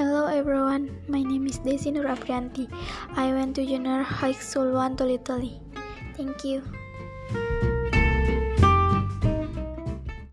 Hello everyone, my name is Desi Nur Aprianti. I went to junior high school one to Italy. Thank you.